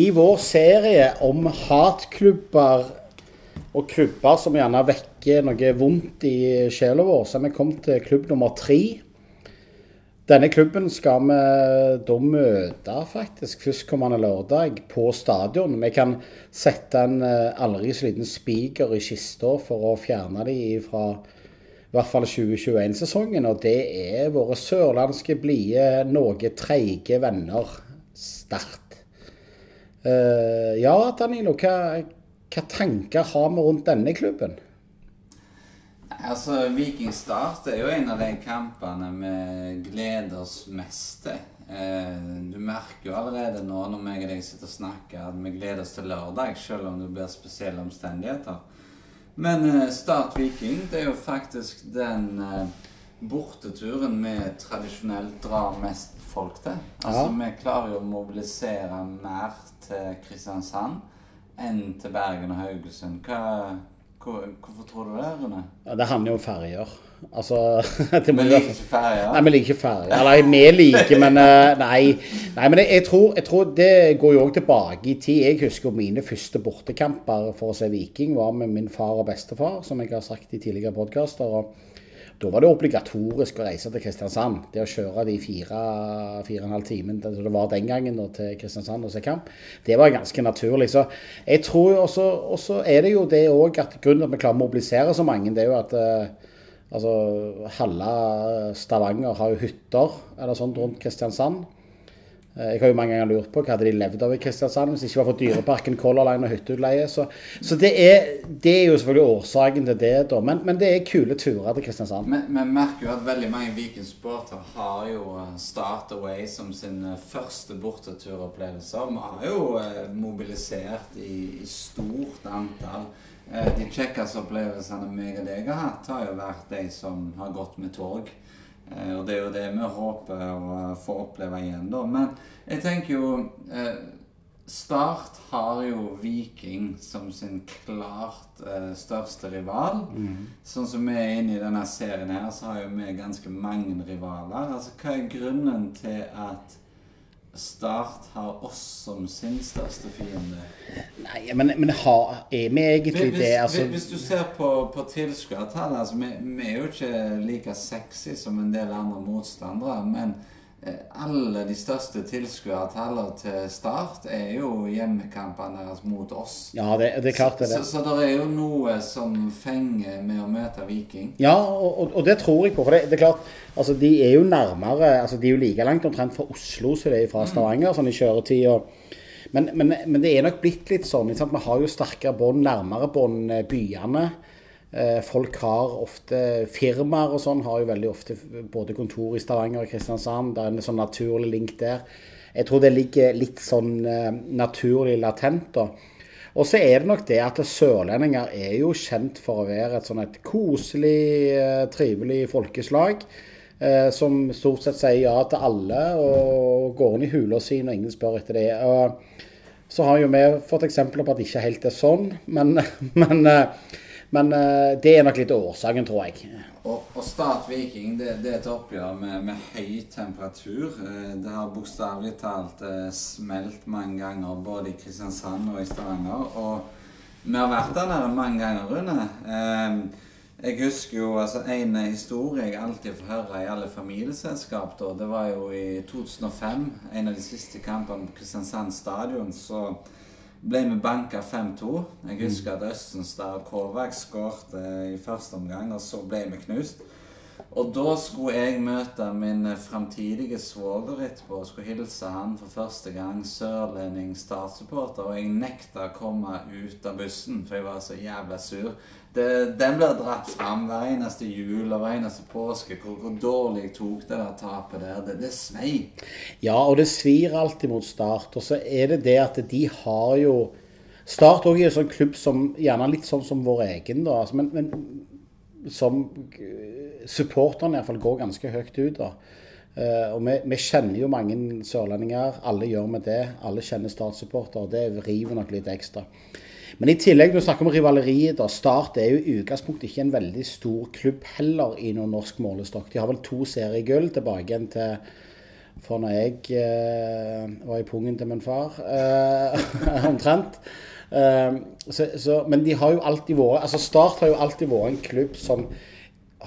I vår serie om hatklubber og klubber som gjerne vekker noe vondt i sjela vår, så er vi kommet til klubb nummer tre. Denne klubben skal vi da møte faktisk førstkommende lørdag på stadion. Vi kan sette en eh, aldri så liten spiker i kista for å fjerne dem fra i hvert fall 2021-sesongen. Og det er våre sørlandske, blide, noe treige venner Start. Uh, ja, Danilo, hva, hva, tanker har vi rundt denne klubben? Altså, Viking Start er jo en av de kampene vi gleder oss mest til. Uh, du merker jo allerede nå når jeg og deg sitter og snakker, at vi gleder oss til lørdag, selv om det blir spesielle omstendigheter. Men uh, Start Viking, det er jo faktisk den borteturen vi tradisjonelt drar mest folk til. Altså, ja. Vi klarer jo å mobilisere mer til Kristiansand enn til Bergen og Haugesund. Hva, hvor, hvorfor tror du det, Rune? Ja, det handler jo om ferjer. Altså, vi liker ikke ferjer? Nei, vi liker ikke ferjer. Eller vi liker, men eh, nei. nei men jeg tror, jeg tror, det går jo òg tilbake i tid. Jeg husker mine første bortekamper for å se Viking var med min far og bestefar, som jeg har sagt i tidligere podkaster. Da var det obligatorisk å reise til Kristiansand. Det å kjøre de fire, fire og en halv timen det var den gangen da, til Kristiansand og se kamp, det var ganske naturlig. Så jeg tror jo også, også er det jo det òg at grunnen til at vi klarer å mobilisere så mange, det er jo at uh, altså, halve Stavanger har jo hytter eller sånt rundt Kristiansand. Eh, jeg har jo mange ganger lurt på hva hadde de levd av i Kristiansand hvis det ikke var for Dyreparken, Color Line og hytteutleie. Så, så det, er, det, er, jo selvfølgelig årsaken til det, da. Men, men det er kule turer til Kristiansand. Vi merker jo at veldig mange Viking-sportere har jo eh, Start Away som sin eh, første borteturopplevelse. Vi har jo mobilisert i, i stort antall. De kjekkeste opplevelsene meg og deg har hatt, har jo vært de som har gått med tog. Eh, og det er jo det vi håper å få oppleve igjen, da. Men jeg tenker jo eh, Start har jo Viking som sin klart eh, største rival. Mm. Sånn som vi er inne i denne serien her, så har jo vi ganske mange rivaler. Altså, Hva er grunnen til at Start har oss som sin største fiende? Nei, men, men har, er vi egentlig hvis, det? Altså... Hvis, du ser på, på tilskuertallet altså, vi, vi, er jo ikke like sexy som en del andre motstandere. men alle de største tilskuertallene til Start er jo hjemmekampene deres mot oss. Ja, det, det er klart det. Så, så, så det er jo noe som fenger med å møte Viking. Ja, og, og det tror jeg på. For det, det, er klart, altså de er jo nærmere altså De er jo like langt omtrent fra Oslo som de er fra mm. Stavanger, sånn i kjøretid. og men, men, men, det er nok blitt litt sånn. Vi har jo sterkere bånd nærmere bånd byene. Eh, folk har ofte Firmaer og sånn har jo veldig ofte både kontor i Stavanger og Kristiansand. Det er en sånn naturlig link der. Jeg tror det ligger litt sånn eh, naturlig latent. da. Og så er det nok det at sørlendinger er jo kjent for å være et sånn et koselig, eh, trivelig folkeslag. Som stort sett sier ja til alle og går inn i hula si når ingen spør etter det. Og så har jo vi fått eksempler på at det ikke helt er sånn, men, men men uh, det er nok litt årsaken, tror jeg. Og, og Start Viking det, det, er et oppgjør med, med høy temperatur. Uh, det har bokstavelig talt uh, smelt mange ganger både i Kristiansand og i Stavanger. Og vi har vært der nede mange ganger, Rune. jeg husker jo altså, en historie jeg alltid får høre i alle familieselskap. Da. Det var jo i 2005, en av de siste kampene på Kristiansand stadion. så ble vi banka 5-2. Jeg mm. husker at Østenstad og Kovac skårte i første omgang, og så ble vi knust. Og da skulle jeg møte min framtidige svoger etterpå og skulle hilse han for første gang. Sørlending statssupporter. Og jeg nekta å komme ut av bussen, for jeg var så jævla sur. Det, den blir dratt fram hver eneste jul og hver eneste påske. Hvor, hvor dårlig jeg tok det der tapet der. Det, det svei. Ja, og det svir alltid mot Start. Og så er det det at de har jo Start òg er en sånn klubb som gjerne litt sånn som vår egen, da. Altså, men, men som supporterne iallfall går ganske høyt ut. da. Uh, og vi, vi, kjenner jo mange sørlendinger. Alle gjør vi det. Alle kjenner Start-supporter. Det river nok litt ekstra. Men i tillegg, når du snakker om rivaleriet, da, Start er jo i utgangspunktet ikke en veldig stor klubb heller i noen norsk målestokk. De har vel to seriegull tilbake igjen til For når jeg eh, var i pungen til min far, eh, omtrent. Eh, så, så, men de har jo alltid vært altså Start har jo alltid vært en klubb som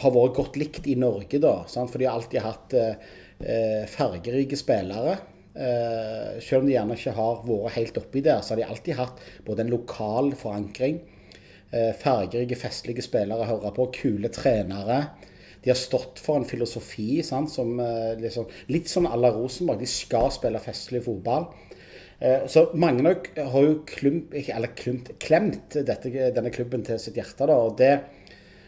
har vært godt likt i Norge, da. Sant? For de har alltid hatt eh, fargerike spillere. Eh, selv om de gjerne ikke har vært helt oppi der, så har de alltid hatt både en lokal forankring, uh, fargerike, festlige spillere å høre på, kule trenere. De har stått for en filosofi sant, som uh, liksom, litt sånn à la Rosenborg. De skal spille festlig fotball. Så mange har jo klump, eller klumt, klemt dette, denne klubben til sitt hjerte. Da, og det,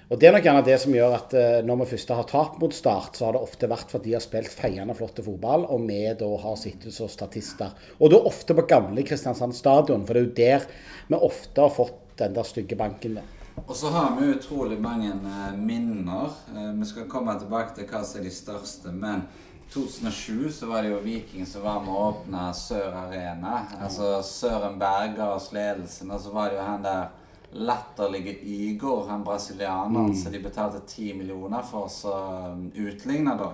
og det er nok gjerne det som gjør at eh, når vi først har tapt mot Start, så har det ofte vært fordi de har spilt feiende flotte fotball, og vi da har sittet som statister. Og da ofte på gamle Kristiansand stadion, for det er jo der vi ofte har fått den der stygge banken. med. Og så har vi utrolig mange eh, minner. Eh, vi skal komme tilbake til hva som er de største. Men 2007 så var det jo Viking som var med å åpne Sør Arena. Altså Søren Berger og ledelsen. Og så var det jo han der latterlige Igor, han brasilianeren mm. som de betalte 10 millioner for, som utligna da.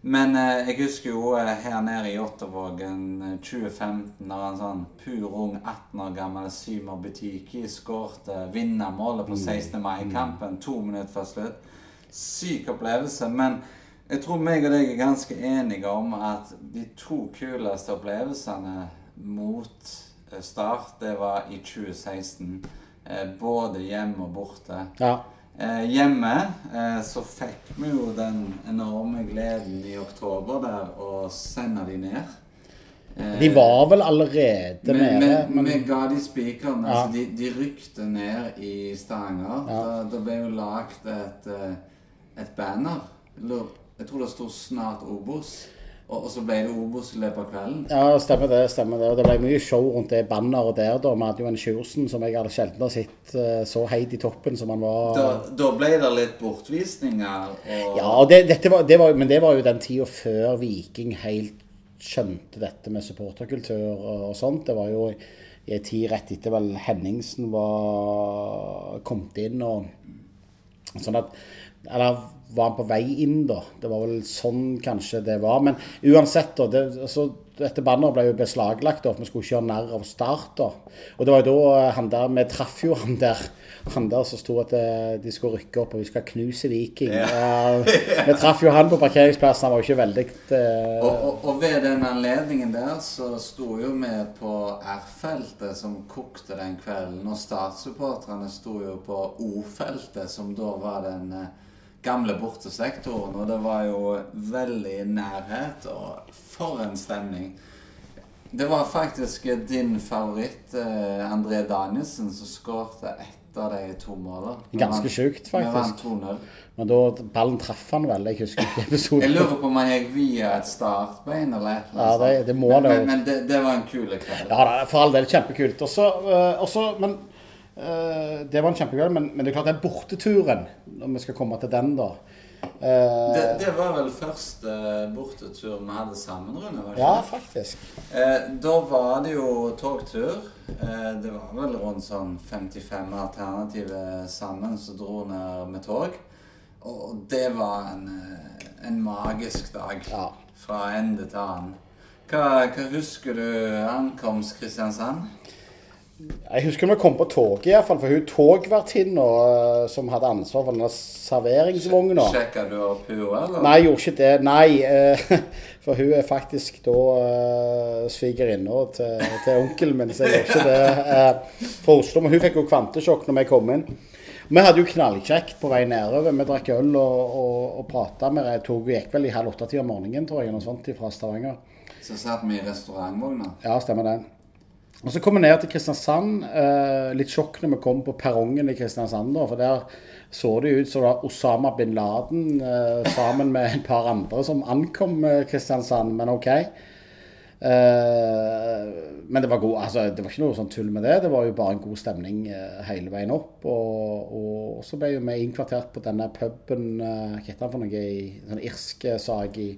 Men eh, jeg husker jo eh, her nede i Jåttåvågen 2015, eh, da en sånn pur ung 18 år gammel Symer Butiki skårte vinnermålet på 16. Mm. mai-kampen to minutter før slutt. Syk opplevelse. Men jeg tror meg og deg er ganske enige om at de to kuleste opplevelsene mot eh, Start, det var i 2016. Eh, både hjemme og borte. Ja. Eh, hjemme eh, så fikk vi jo den enorme gleden i oktober der å sende de ned. Eh, de var vel allerede med? nede? Men, vi ga de spikeren. Ja. Altså, de, de, rykte ned i Stavanger. Ja. Da, da, ble jo lagd et, eh, et banner. Jeg tror det sto 'Snart Obos'. Og, så ble det Obos i løpet av kvelden? Ja, stemmer det. stemmer Det Og det ble mye show rundt det banneret der. da. Vi hadde jo en Sjursen som jeg hadde sjelden har sett uh, så heit i toppen som han var. Da, da ble det litt bortvisninger? Og... Ja, det, var, det var, men det var jo den tida før Viking helt skjønte dette med supporterkultur og, og sånt. Det var jo i en tid rett etter vel Henningsen var kommet inn og sånn at Eller var han på vei inn, da. Det var vel sånn kanskje det var. Men uansett, da. Det, altså, dette banneret ble jo beslaglagt, da, for vi skulle ikke gjøre narr av Start. da. Og det var jo da eh, han der Vi traff jo han der han der som sto at eh, de skulle rykke opp og vi skal knuse Viking. Ja. vi traff jo han på parkeringsplassen, han var jo ikke veldig uh... og, og, og, ved den anledningen der så sto jo vi på R-feltet som kokte den kvelden. Og Start-supporterne sto jo på O-feltet, som da var den uh, gamle bortesektoren. Og det var jo veldig nærhet, og for en stemning. Det var faktisk din favoritt, eh, André Danielsen, som skårte ett av de to målene. Ganske sjukt, faktisk. Men da ballen traff han vel, jeg husker ikke episoden. Jeg lurer på om han gikk via et startbein eller et Ja, det, det må men, det Men, men det, det, var en kul kveld. Ja, for all del kjempekult. Også, uh, også, men det var en kjempekveld, men, men, det er klart det er borteturen, når vi skal komme til den, da uh, det, det, var vel første bortetur vi hadde sammen, Rune? Ja, faktisk. Da var det jo togtur. det var vel rundt sånn 55 alternative sammen som dro ned med tog. Og det var en, en magisk dag. Ja. Fra ende til annen. Hva, hva husker du ankomst Kristiansand? Jeg husker vi kom på toget, iallfall. For hun togvertinna uh, som hadde ansvar for denne serveringsvogna Sjekka du opp hun, eller? Nei, jeg gjorde ikke det. Nei. Uh, for hun er faktisk da uh, svigerinna til, til onkelen min, så jeg gjorde ikke det for Oslo. Men hun fikk jo kvantesjokk når vi kom inn. Vi hadde jo knallkjekt på vei nedover. Vi drakk øl og, og, og prata. Toget gikk vel i halv åtte-tida om morgenen, tror jeg, noe sånt fra Stavanger. Så satt vi i restaurantvogna? Ja, stemmer det. Og Så kom vi ned til Kristiansand. Eh, litt sjokk når vi kom på perrongen i Kristiansand. For der så det ut som det var Osama bin Laden eh, sammen med et par andre som ankom eh, Kristiansand. Men OK. Men det var, god, altså, det var ikke noe sånn tull med det. Det var jo bare en god stemning hele veien opp. Og, og så ble vi innkvartert på denne puben Hva heter den for noe? I, sånn irsk sak i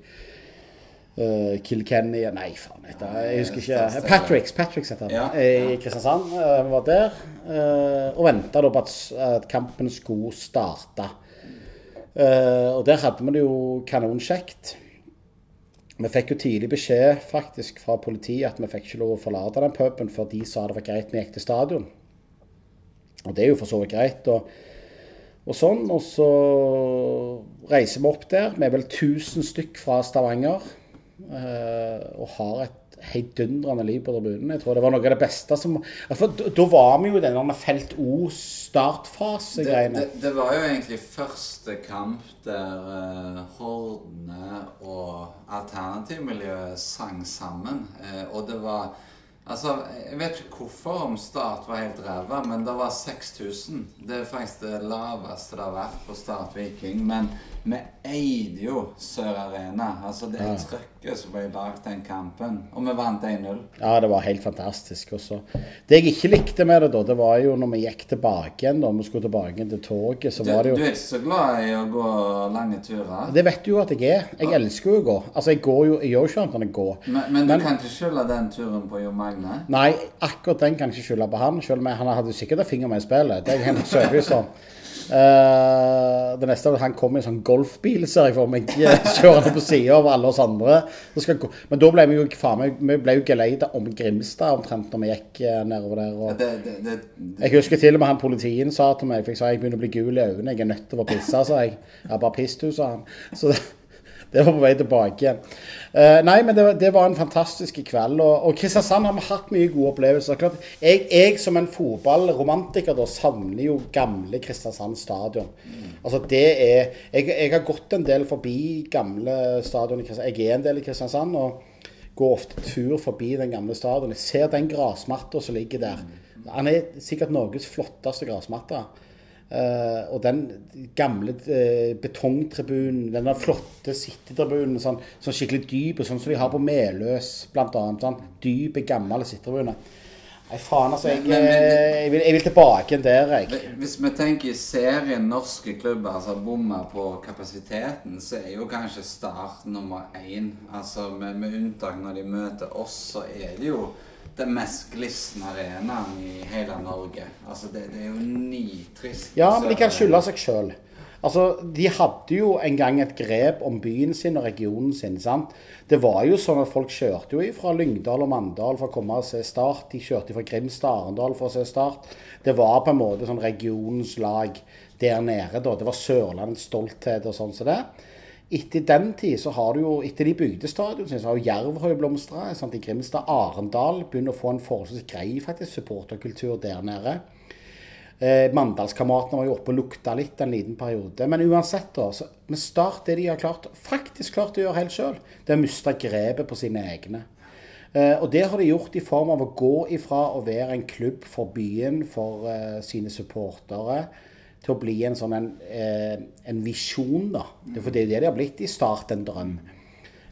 Uh, Kilkenny Nei, faen. Heter, jeg husker ikke. Patricks, Patricks heter han. I Kristiansand. Uh, var der. Uh, og venta på at, at, kampen skulle starte. og der hadde vi det jo kanonkjekt. Vi fikk jo tidlig beskjed faktisk fra politiet at vi fikk ikke lov å forlate den puben før de sa det var greit vi gikk til stadion. Og det er jo for så vidt greit. Og, og sånn. Og så reiser vi opp der. Vi er vel 1000 stykk fra Stavanger. Eh, og har et heidundrende liv på tribunen. Jeg tror det var noe av det beste som For da- var vi jo i denne Felt O-startfase-greiene. det, det var jo egentlig første kamp der uh, Hordene og alternativmiljøet sang sammen. Uh, og det var Altså, Jeg vet ikke hvorfor om Start var helt ræva, men det var 6000. Det er faktisk det laveste det har vært på Start Viking. Men vi eide jo Sør Arena. Altså det Ja. trøkket som ble bak den kampen. Og vi vant 1-0. Ja, det var helt fantastisk. Også. Det jeg ikke likte med det, da, det var jo når vi gikk tilbake igjen, da vi skulle tilbake til toget, så Du, var det jo du er ikke så glad i å gå lange turer? Det vet du jo at jeg er. Jeg elsker jo å gå. Altså, jeg går jo, jeg gjør jo ikke annet enn å gå. Men, men du Men- kan ikke skylde den turen på Jo Magne? Nei, akkurat den kan jeg ikke skylde på han. Selv om han hadde sikkert en finger med i spillet. Det er jeg helt overbevist om. Eh, det neste er at han kom i en sånn golfbil, ser jeg for meg. Kjørende på sida av alle oss andre. Skal gå. Men da ble vi jo faen meg Vi ble jo geleida om Grimstad omtrent når vi gikk eh, nedover der. Og Det, det, det, det, jeg husker til og med han politien sa til meg For jeg sa jeg begynner å bli gul i øynene. Jeg er nødt til å pisse, sa jeg. Ja, bare piss du, sa han. Så det, det var på vei tilbake igjen. Uh, nei, men det, var- det var en fantastisk kveld. Og, og Kristiansand har vi hatt mye gode opplevelser. Klart, jeg, jeg som en fotballromantiker da savner jo gamle Kristiansand stadion. Altså det er jeg, jeg har gått en del forbi gamle stadion i Kristiansand. Jeg er en del i Kristiansand. og går ofte tur forbi den gamle stadion. Jeg ser den grasmatta som ligger der. Han er sikkert Norges flotteste grasmatte. Eh, og den gamle uh, betongtribunen, den flotte sittetribunen, sånn, sånn skikkelig dyp, sånn som de har på Meløs bl.a. Sånn dype, gamle sittetribune. Nei, faen, altså. Jeg, Men- men- eh, jeg, vil, jeg vil tilbake der, jeg. hvis vi tenker i serien norske klubber som har bomma på kapasiteten, så er jo kanskje Start nummer én. Altså med, med unntak når de møter oss, så er det jo den mest glisne arenaen i hele Norge. Altså det, det er jo nitrist. Ja, men de kan skylde seg sjøl. Altså, de hadde jo en gang et grep om byen sin og regionen sin. sant? Det var jo sånn at folk kjørte jo fra Lyngdal og Mandal for å komme og se Start. De kjørte fra Grimstad og Arendal for å se Start. Det var på en måte sånn regionens lag der nede. da. Det var Sørlandets stolthet og sånn som så det. Etter den tid så har du jo, etter de bygde stadion så har jo Jerv blomstra. I Grimstad, Arendal begynner å få en forholdsvis grei faktisk supporterkultur der nede. Eh, Mandalskameratene var jo oppe og lukta litt en liten periode. Men uansett, da. Så, med Start det de har klart, faktisk klart å gjøre helt sjøl, det er å miste grepet på sine egne. Eh, og det har de gjort i form av å gå ifra å være en klubb for byen, for eh, sine supportere, til å bli en sånn en, eh, en visjon, da. Det, for det er jo det de har blitt i Start, en drøm.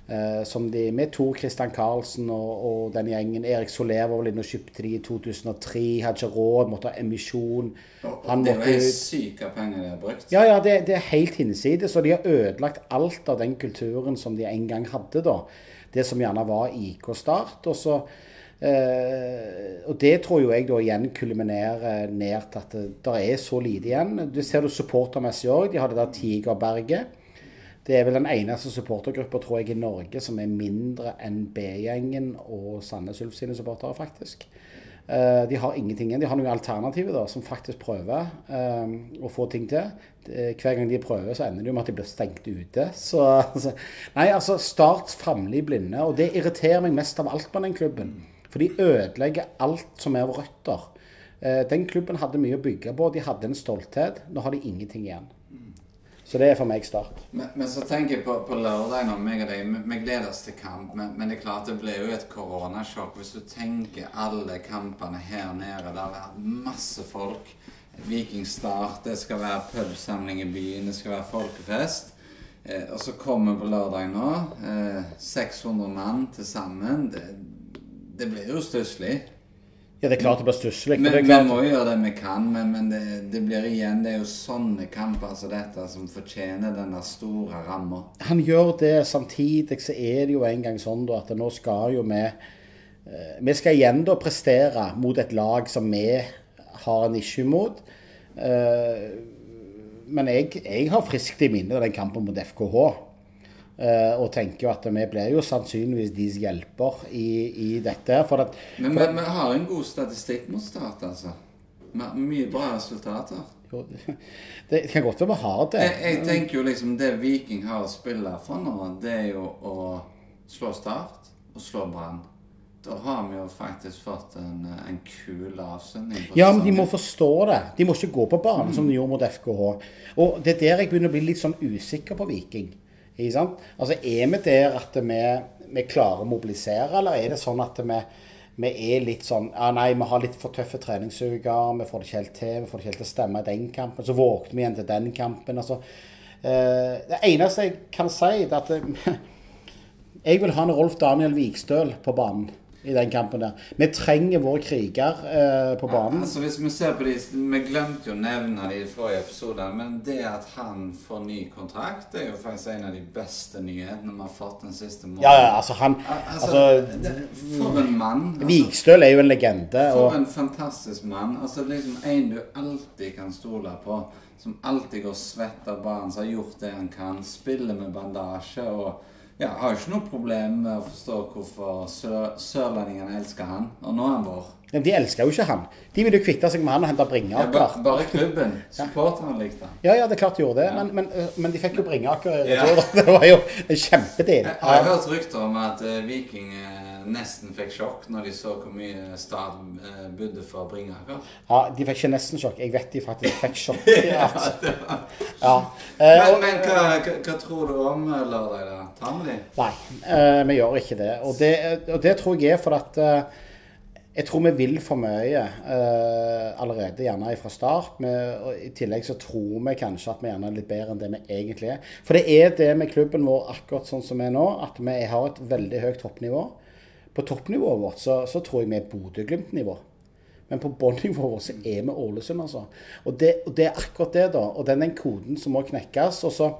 Eh, som de, med Tor Christian Karlsen og, og den gjengen. Erik Soler var vel inne og kjøpte de i 2003. Hadde ikke råd, måtte ha emisjon. Han det måtte helt syke penger de har brukt. ja, ja, det, det er helt hinsides. Og de har ødelagt alt av den kulturen som de en gang hadde, da. Det som gjerne var IK Start. Og, så, eh, og det tror jo jeg da igjen kulminerer ned til at det der er så lite igjen. Du ser du supportermessig òg. De har det der Tigerberget. Det er vel den eneste supportergruppa tror jeg i Norge som er mindre enn B-gjengen og Sandnes Ulf sine supportere, faktisk. Uh, de har ingenting igjen. De har noen alternativer da, som faktisk prøver uh, å få ting til. Eh, hver gang de prøver, så ender det jo med at de blir stengt ute. Så, altså, Nei, altså, Start famler i blinde. Og det irriterer meg mest av alt med den klubben. For de ødelegger alt som er av røtter. Eh, den klubben hadde mye å bygge på. De hadde en stolthet. Nå har de ingenting igjen. Så det er for meg Start. Men, men så tenker jeg på, på lørdag når meg og deg vi, gleder oss til kamp, men, men det er klart det blir jo et koronasjokk hvis du tenker alle kampene her nede. Det har vært masse folk. Viking Start, det skal være pubsamling i byen, det skal være folkefest. Eh, og så kommer vi på lørdag nå. Eh, 600 mann til sammen. Det, det blir jo stusslig. Ja, det er klart det blir stusslig. Vi klart- må gjøre det vi kan, men, men det, det blir igjen Det er jo sånne kamper som dette som fortjener denne store ramma. Han gjør det samtidig, så er det jo en gang sånn da, at nå skal jo vi eh, Vi skal igjen da prestere mot et lag som vi har en issue mot. Eh, Men jeg, jeg har friskt i minne den kampen mot FKH. Eh, og tenker jo at vi blir jo sannsynligvis deres hjelper i, i dette. For at, Men for vi, vi har en god statistikk mot Start, altså. Mye bra resultater. jo, det kan godt være vi har det. Jeg, jeg tenker jo liksom det Viking har å spille for nå, det er jo å slå Start og slå Brann. Da har vi jo faktisk fått en, en kul avsending. på Ja, men de må forstå det. De må ikke gå på banen som de gjorde mot FKH. Og det er der jeg begynner å bli litt sånn usikker på Viking. Altså, Er vi der at vi, vi klarer å mobilisere, eller er det sånn at vi, vi er litt sånn ja, Nei, vi har litt for tøffe treningsuker, vi får det ikke helt til, vi får det ikke helt til å stemme i den kampen. Så våkner vi igjen til den kampen. altså. Eh, det eneste jeg kan si, er at eh, jeg vil ha en Rolf Daniel Vikstøl på banen i den kampen der. Vi trenger vår kriger eh, på banen. Altså Hvis vi ser på de Vi glemte jo å nevne de i forrige episode, men det at han får ny kontrakt, det er jo faktisk en av de beste nyhetene vi har fått den siste måneden. Ja, ja, altså han Altså, altså, det, For en mann. Altså, Vikstøl er jo en legende. For Og, en fantastisk mann. Altså liksom En du alltid kan stole på. Som alltid går svett av banen, som har gjort det han kan. Spiller med bandasje og ja, jeg har jo ikke noe problem med å forstå hvorfor sør sørlendingene elsker han. Og nå er han vår. men de elsker jo ikke han. De vil jo kvitte seg med han og hente Ja, Bringaker. Ja, bare klubben. Supporterne likte han. Ja, ja, det er klart de gjorde det, men, men, men de fikk jo Bringaker Ja. Det var jo en kjempedeal. Jeg har hørt rykter om at Viking nesten fikk sjokk når de så hvor mye Stad eh, budde for Bringaker. Ja, de fikk ikke nesten sjokk. Jeg vet de faktisk fikk sjokk. Ja. Eh, Men, og- men hva, hva, hva tror du om eh, lørdag, da? Tar vi de? Nei, eh, vi gjør ikke det. Og det, og det tror jeg er for at eh, jeg tror vi vil for mye uh, allerede, gjerne fra start. Med, I tillegg så tror vi kanskje at vi gjerne er litt bedre enn det vi egentlig er. For det er det med klubben vår akkurat sånn som vi er nå, at vi har et veldig høyt toppnivå. På toppnivået vårt så, så tror jeg vi er Bodø-Glimt-nivå. Men på båndnivået vårt så er vi Ålesund, altså. Og det, og det er akkurat det, da. Og den er den koden som må knekkes. Og så,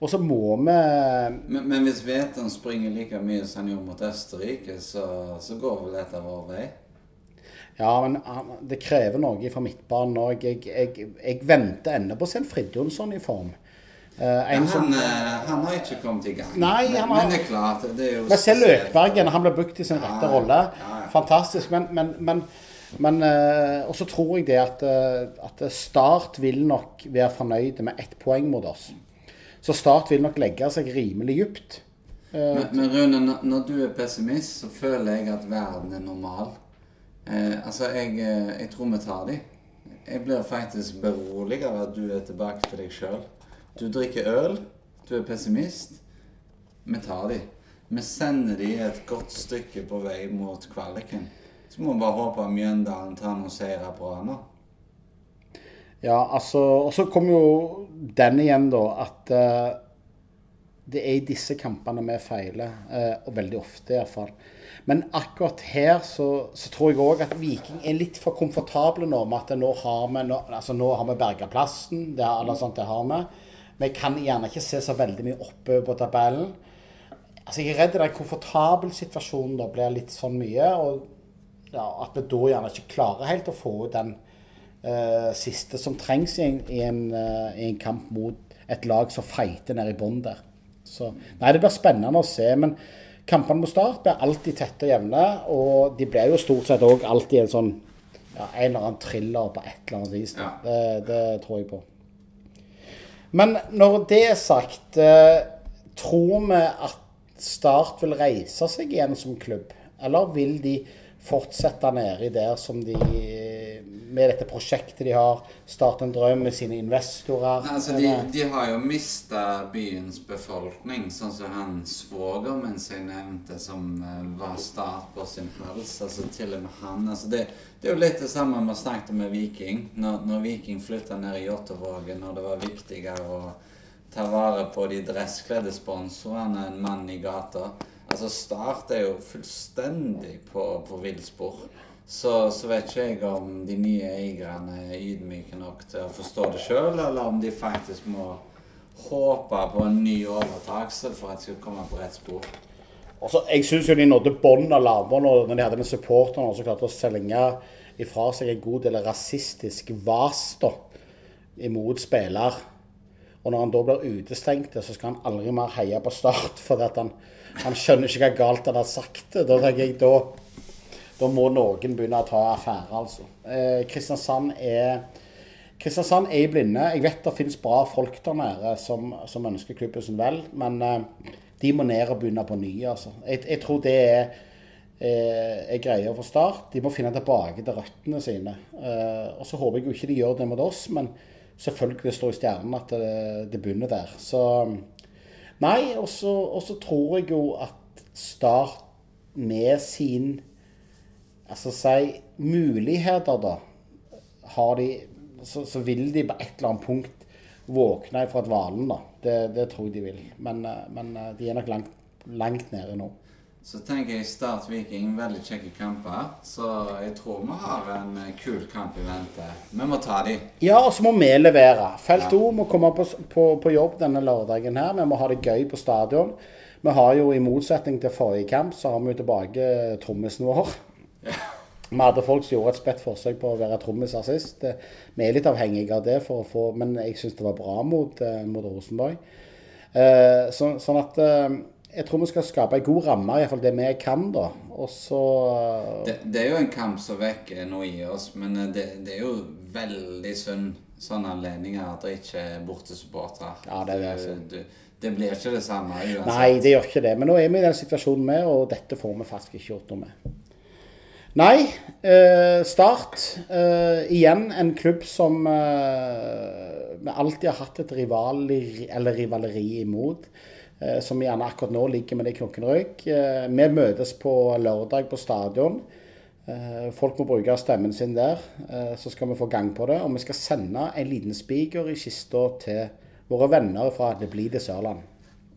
og så må vi Men, men hvis Veton springer like mye som han gjorde mot Østerrike, så, så går vel dette vår vei? Ja, men det krever noe fra midtbanen òg. Jeg, jeg, jeg venter ennå på å se en Fridtjonsson i form. Eh, Ja, en som, han, eh, han har ikke kommet i gang. Nei, men, han har- men det er klart det er men se. Løkbergen, han blir brukt i sin rette rolle. Fantastisk. Men, men, men, men eh, Og så tror jeg det at, eh, at Start vil nok være fornøyde med ett poeng mot oss. Så Start vil nok legge seg rimelig dypt. Eh, Men, men Rune, når- du er pessimist, så føler jeg at verden er normal. Eh, altså, jeg, eh, jeg tror vi tar de. Jeg blir faktisk beroliget av at du er tilbake til deg sjøl. Du drikker øl, du er pessimist. Vi tar de. Vi sender de et godt stykke på vei mot kvaliken. Så må vi bare håpe at Mjøndalen tar noen seire på nå. Ja, altså Og så kommer jo den igjen, da, at uh, det er i disse kampene vi feiler. Uh, og veldig ofte, iallfall. Men akkurat her så, så tror jeg òg at Viking er litt for komfortable nå med at nå har vi, nå, altså har vi berga plassen. Det, er, sånt, det har vi. Vi kan gjerne ikke se så veldig mye oppe på tabellen. Altså Jeg er redd den komfortabel situasjonen da blir litt sånn mye. og ja, At vi da gjerne ikke klarer helt å få ut den uh, siste som trengs i en, i, en, uh, i en kamp mot et lag som feiter nede i bånn der. Så Nei, det blir spennende å se. Men kampene mot Start blir alltid tette og jevne. Og de blir jo stort sett òg alltid en sånn ja, en eller annen thriller på et eller annet vis. Ja. Det, det tror jeg på. Men når det er sagt, eh, tror vi at Start vil reise seg igjen som klubb? Eller vil de fortsette nedi der som de Med dette prosjektet de har, starte en drøm med sine investorer? Altså, de, de har jo mista byens befolkning, sånn som han svogeren min som jeg nevnte, som eh, var start på sin hals. Altså til og med han. Altså, det, det er jo litt det samme vi snakket om med Viking. Når, når Viking flytta ned i Jåttåvågen, når det var viktigere å ta vare på de dresskledde sponsorene enn mann i gata. Altså, Start er jo fullstendig på, på villspor. Så, så vet ikke jeg om de nye eierne er ydmyke nok til å forstå det sjøl, eller om de faktisk må håpe på en ny overtakelse for at de skal komme på rett spor. Og jeg syns de nådde bånd av når når de hadde med supporterne som klarte å selge ifra seg en god del rasistisk vas da, imot spiller. Og når han da blir utestengt, så skal han aldri mer heie på Start. For han, han, skjønner ikke hva galt han har sagt. Da tenker jeg, da, da må noen begynne å ta affære, altså. Eh, Kristiansand er Kristiansand er i blinde. Jeg vet det finnes bra folk der nede som, som ønsker klubben sin vel, men eh, de må ned og begynne på ny. altså. Jeg, jeg tror det er, eh, er greia for Start. De må finne tilbake til røttene sine. Eh, og så håper jeg jo ikke de gjør det mot oss, men selvfølgelig står i stjernen at det, det begynner der. Så Nei, og så tror jeg jo at Start med sin Altså si muligheter, da, har de så, så, vil de på et eller annet punkt våkne fra dvalen, da. Det, det, tror jeg de vil. Men, men de er nok langt, langt nede nå. Så tenker jeg Start Viking, veldig kjekke kamper. Så jeg tror vi har en eh, kul kamp i vente. Vi må ta de. Ja, og så må vi levere. Felt O må komme på, på, på, jobb denne lørdagen her. Vi må ha det gøy på stadion. Vi har jo i motsetning til forrige kamp, så har vi jo tilbake trommisen vår. Vi hadde folk som gjorde et spett forsøk på å være trommiser sist. Vi er litt avhengige av det, få, men jeg syns det var bra mot, eh, mot Rosenborg. Eh, så, sånn at jeg tror vi skal skape en god ramme, iallfall det vi kan, da. Og så det, det, er jo en kamp som vekker noe i oss, men eh, det, det er jo veldig synd sånne anledninger at det ikke er bortesupportere. Ja, det, er det, du, det blir ikke det samme uansett. Nei, det gjør ikke det. Men nå er vi i den situasjonen med, og dette får vi faktisk ikke gjort noe med. Nei, eh, Start. Eh, igjen en klubb som eh, vi alltid har hatt et rivaleri, rivaleri imot. Som gjerne akkurat nå ligger med det i knokken. Eh, vi møtes på lørdag på stadion. Folk må bruke stemmen sin der, så skal vi få gang på det. Og vi skal sende en liten spiker i kista til våre venner fra Det blir det Sørland.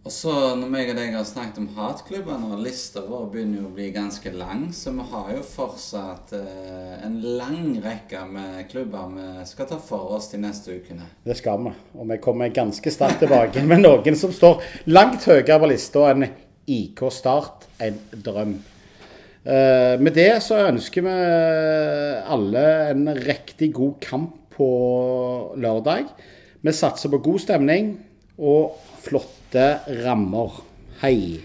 Og så når meg og deg har snakket om hatklubbene, og lista vår begynner jo å bli ganske lang, så vi har jo fortsatt eh, en lang rekke med klubber vi skal ta for oss de neste ukene. Det skal vi. Og vi kommer ganske sterkt tilbake med noen som står langt høyere på lista enn IK Start, en drøm. Eh, med det så ønsker vi alle en riktig god kamp på lørdag. Vi satser på god stemning og flott flotte rammer. Hei.